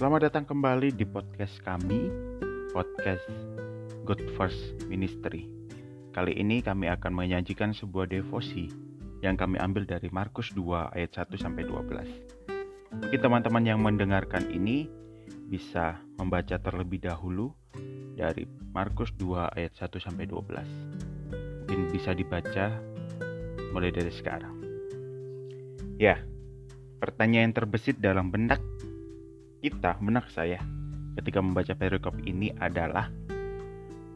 Selamat datang kembali di podcast kami, podcast Good First Ministry. Kali ini kami akan menyajikan sebuah devosi yang kami ambil dari Markus 2 ayat 1 sampai 12. Mungkin teman-teman yang mendengarkan ini bisa membaca terlebih dahulu dari Markus 2 ayat 1 sampai 12. Mungkin bisa dibaca mulai dari sekarang. Ya, pertanyaan terbesit dalam benak kita, benak saya, ketika membaca perikop ini adalah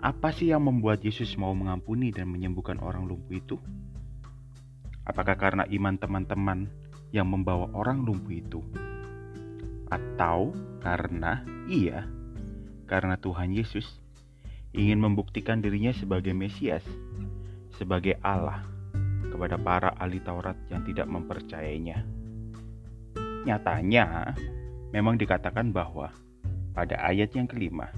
apa sih yang membuat Yesus mau mengampuni dan menyembuhkan orang lumpuh itu? Apakah karena iman teman-teman yang membawa orang lumpuh itu? Atau karena iya, karena Tuhan Yesus ingin membuktikan dirinya sebagai Mesias, sebagai Allah kepada para ahli Taurat yang tidak mempercayainya. Nyatanya, memang dikatakan bahwa pada ayat yang kelima,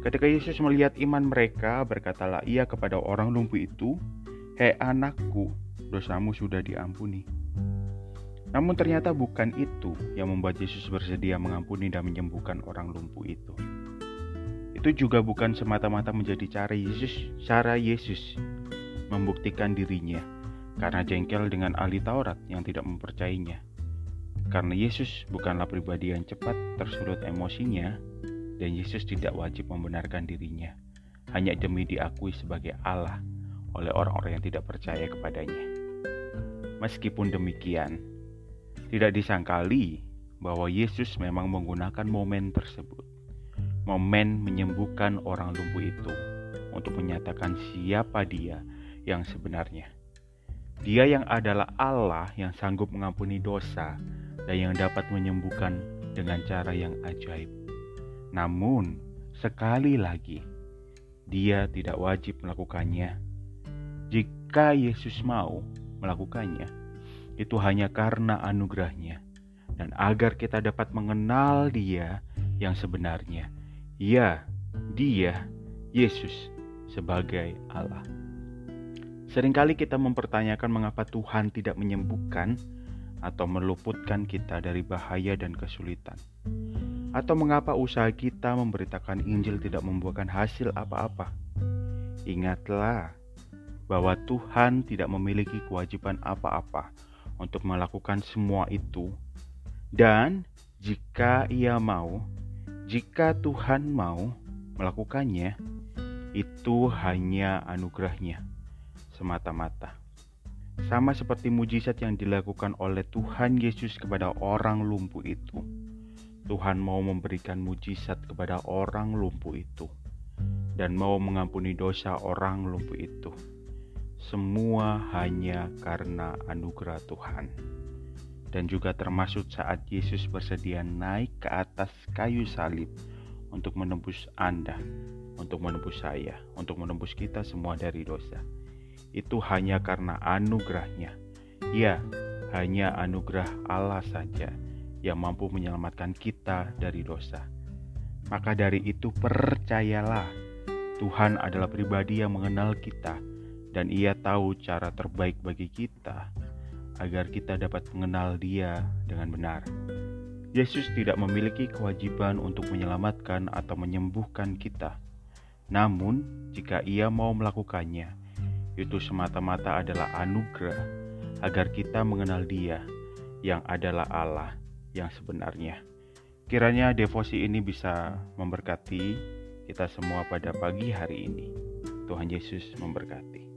ketika Yesus melihat iman mereka, berkatalah ia kepada orang lumpuh itu, Hei anakku, dosamu sudah diampuni. Namun ternyata bukan itu yang membuat Yesus bersedia mengampuni dan menyembuhkan orang lumpuh itu. Itu juga bukan semata-mata menjadi cara Yesus, cara Yesus membuktikan dirinya karena jengkel dengan ahli Taurat yang tidak mempercayainya. Karena Yesus bukanlah pribadi yang cepat tersulut emosinya, dan Yesus tidak wajib membenarkan dirinya hanya demi diakui sebagai Allah oleh orang-orang yang tidak percaya kepadanya. Meskipun demikian, tidak disangkali bahwa Yesus memang menggunakan momen tersebut, momen menyembuhkan orang lumpuh itu, untuk menyatakan siapa Dia yang sebenarnya. Dia yang adalah Allah yang sanggup mengampuni dosa dan yang dapat menyembuhkan dengan cara yang ajaib. Namun, sekali lagi, dia tidak wajib melakukannya. Jika Yesus mau melakukannya, itu hanya karena anugerahnya dan agar kita dapat mengenal dia yang sebenarnya. Ya, dia, Yesus, sebagai Allah. Seringkali kita mempertanyakan mengapa Tuhan tidak menyembuhkan atau meluputkan kita dari bahaya dan kesulitan? Atau mengapa usaha kita memberitakan Injil tidak membuahkan hasil apa-apa? Ingatlah bahwa Tuhan tidak memiliki kewajiban apa-apa untuk melakukan semua itu, dan jika Ia mau, jika Tuhan mau melakukannya, itu hanya anugerahnya semata-mata. Sama seperti mujizat yang dilakukan oleh Tuhan Yesus kepada orang lumpuh itu. Tuhan mau memberikan mujizat kepada orang lumpuh itu dan mau mengampuni dosa orang lumpuh itu. Semua hanya karena anugerah Tuhan. Dan juga termasuk saat Yesus bersedia naik ke atas kayu salib untuk menembus Anda, untuk menembus saya, untuk menembus kita semua dari dosa itu hanya karena anugerahnya. Ya, hanya anugerah Allah saja yang mampu menyelamatkan kita dari dosa. Maka dari itu percayalah, Tuhan adalah pribadi yang mengenal kita dan ia tahu cara terbaik bagi kita agar kita dapat mengenal dia dengan benar. Yesus tidak memiliki kewajiban untuk menyelamatkan atau menyembuhkan kita. Namun, jika ia mau melakukannya, itu semata-mata adalah anugerah agar kita mengenal Dia yang adalah Allah yang sebenarnya. Kiranya devosi ini bisa memberkati kita semua pada pagi hari ini. Tuhan Yesus memberkati.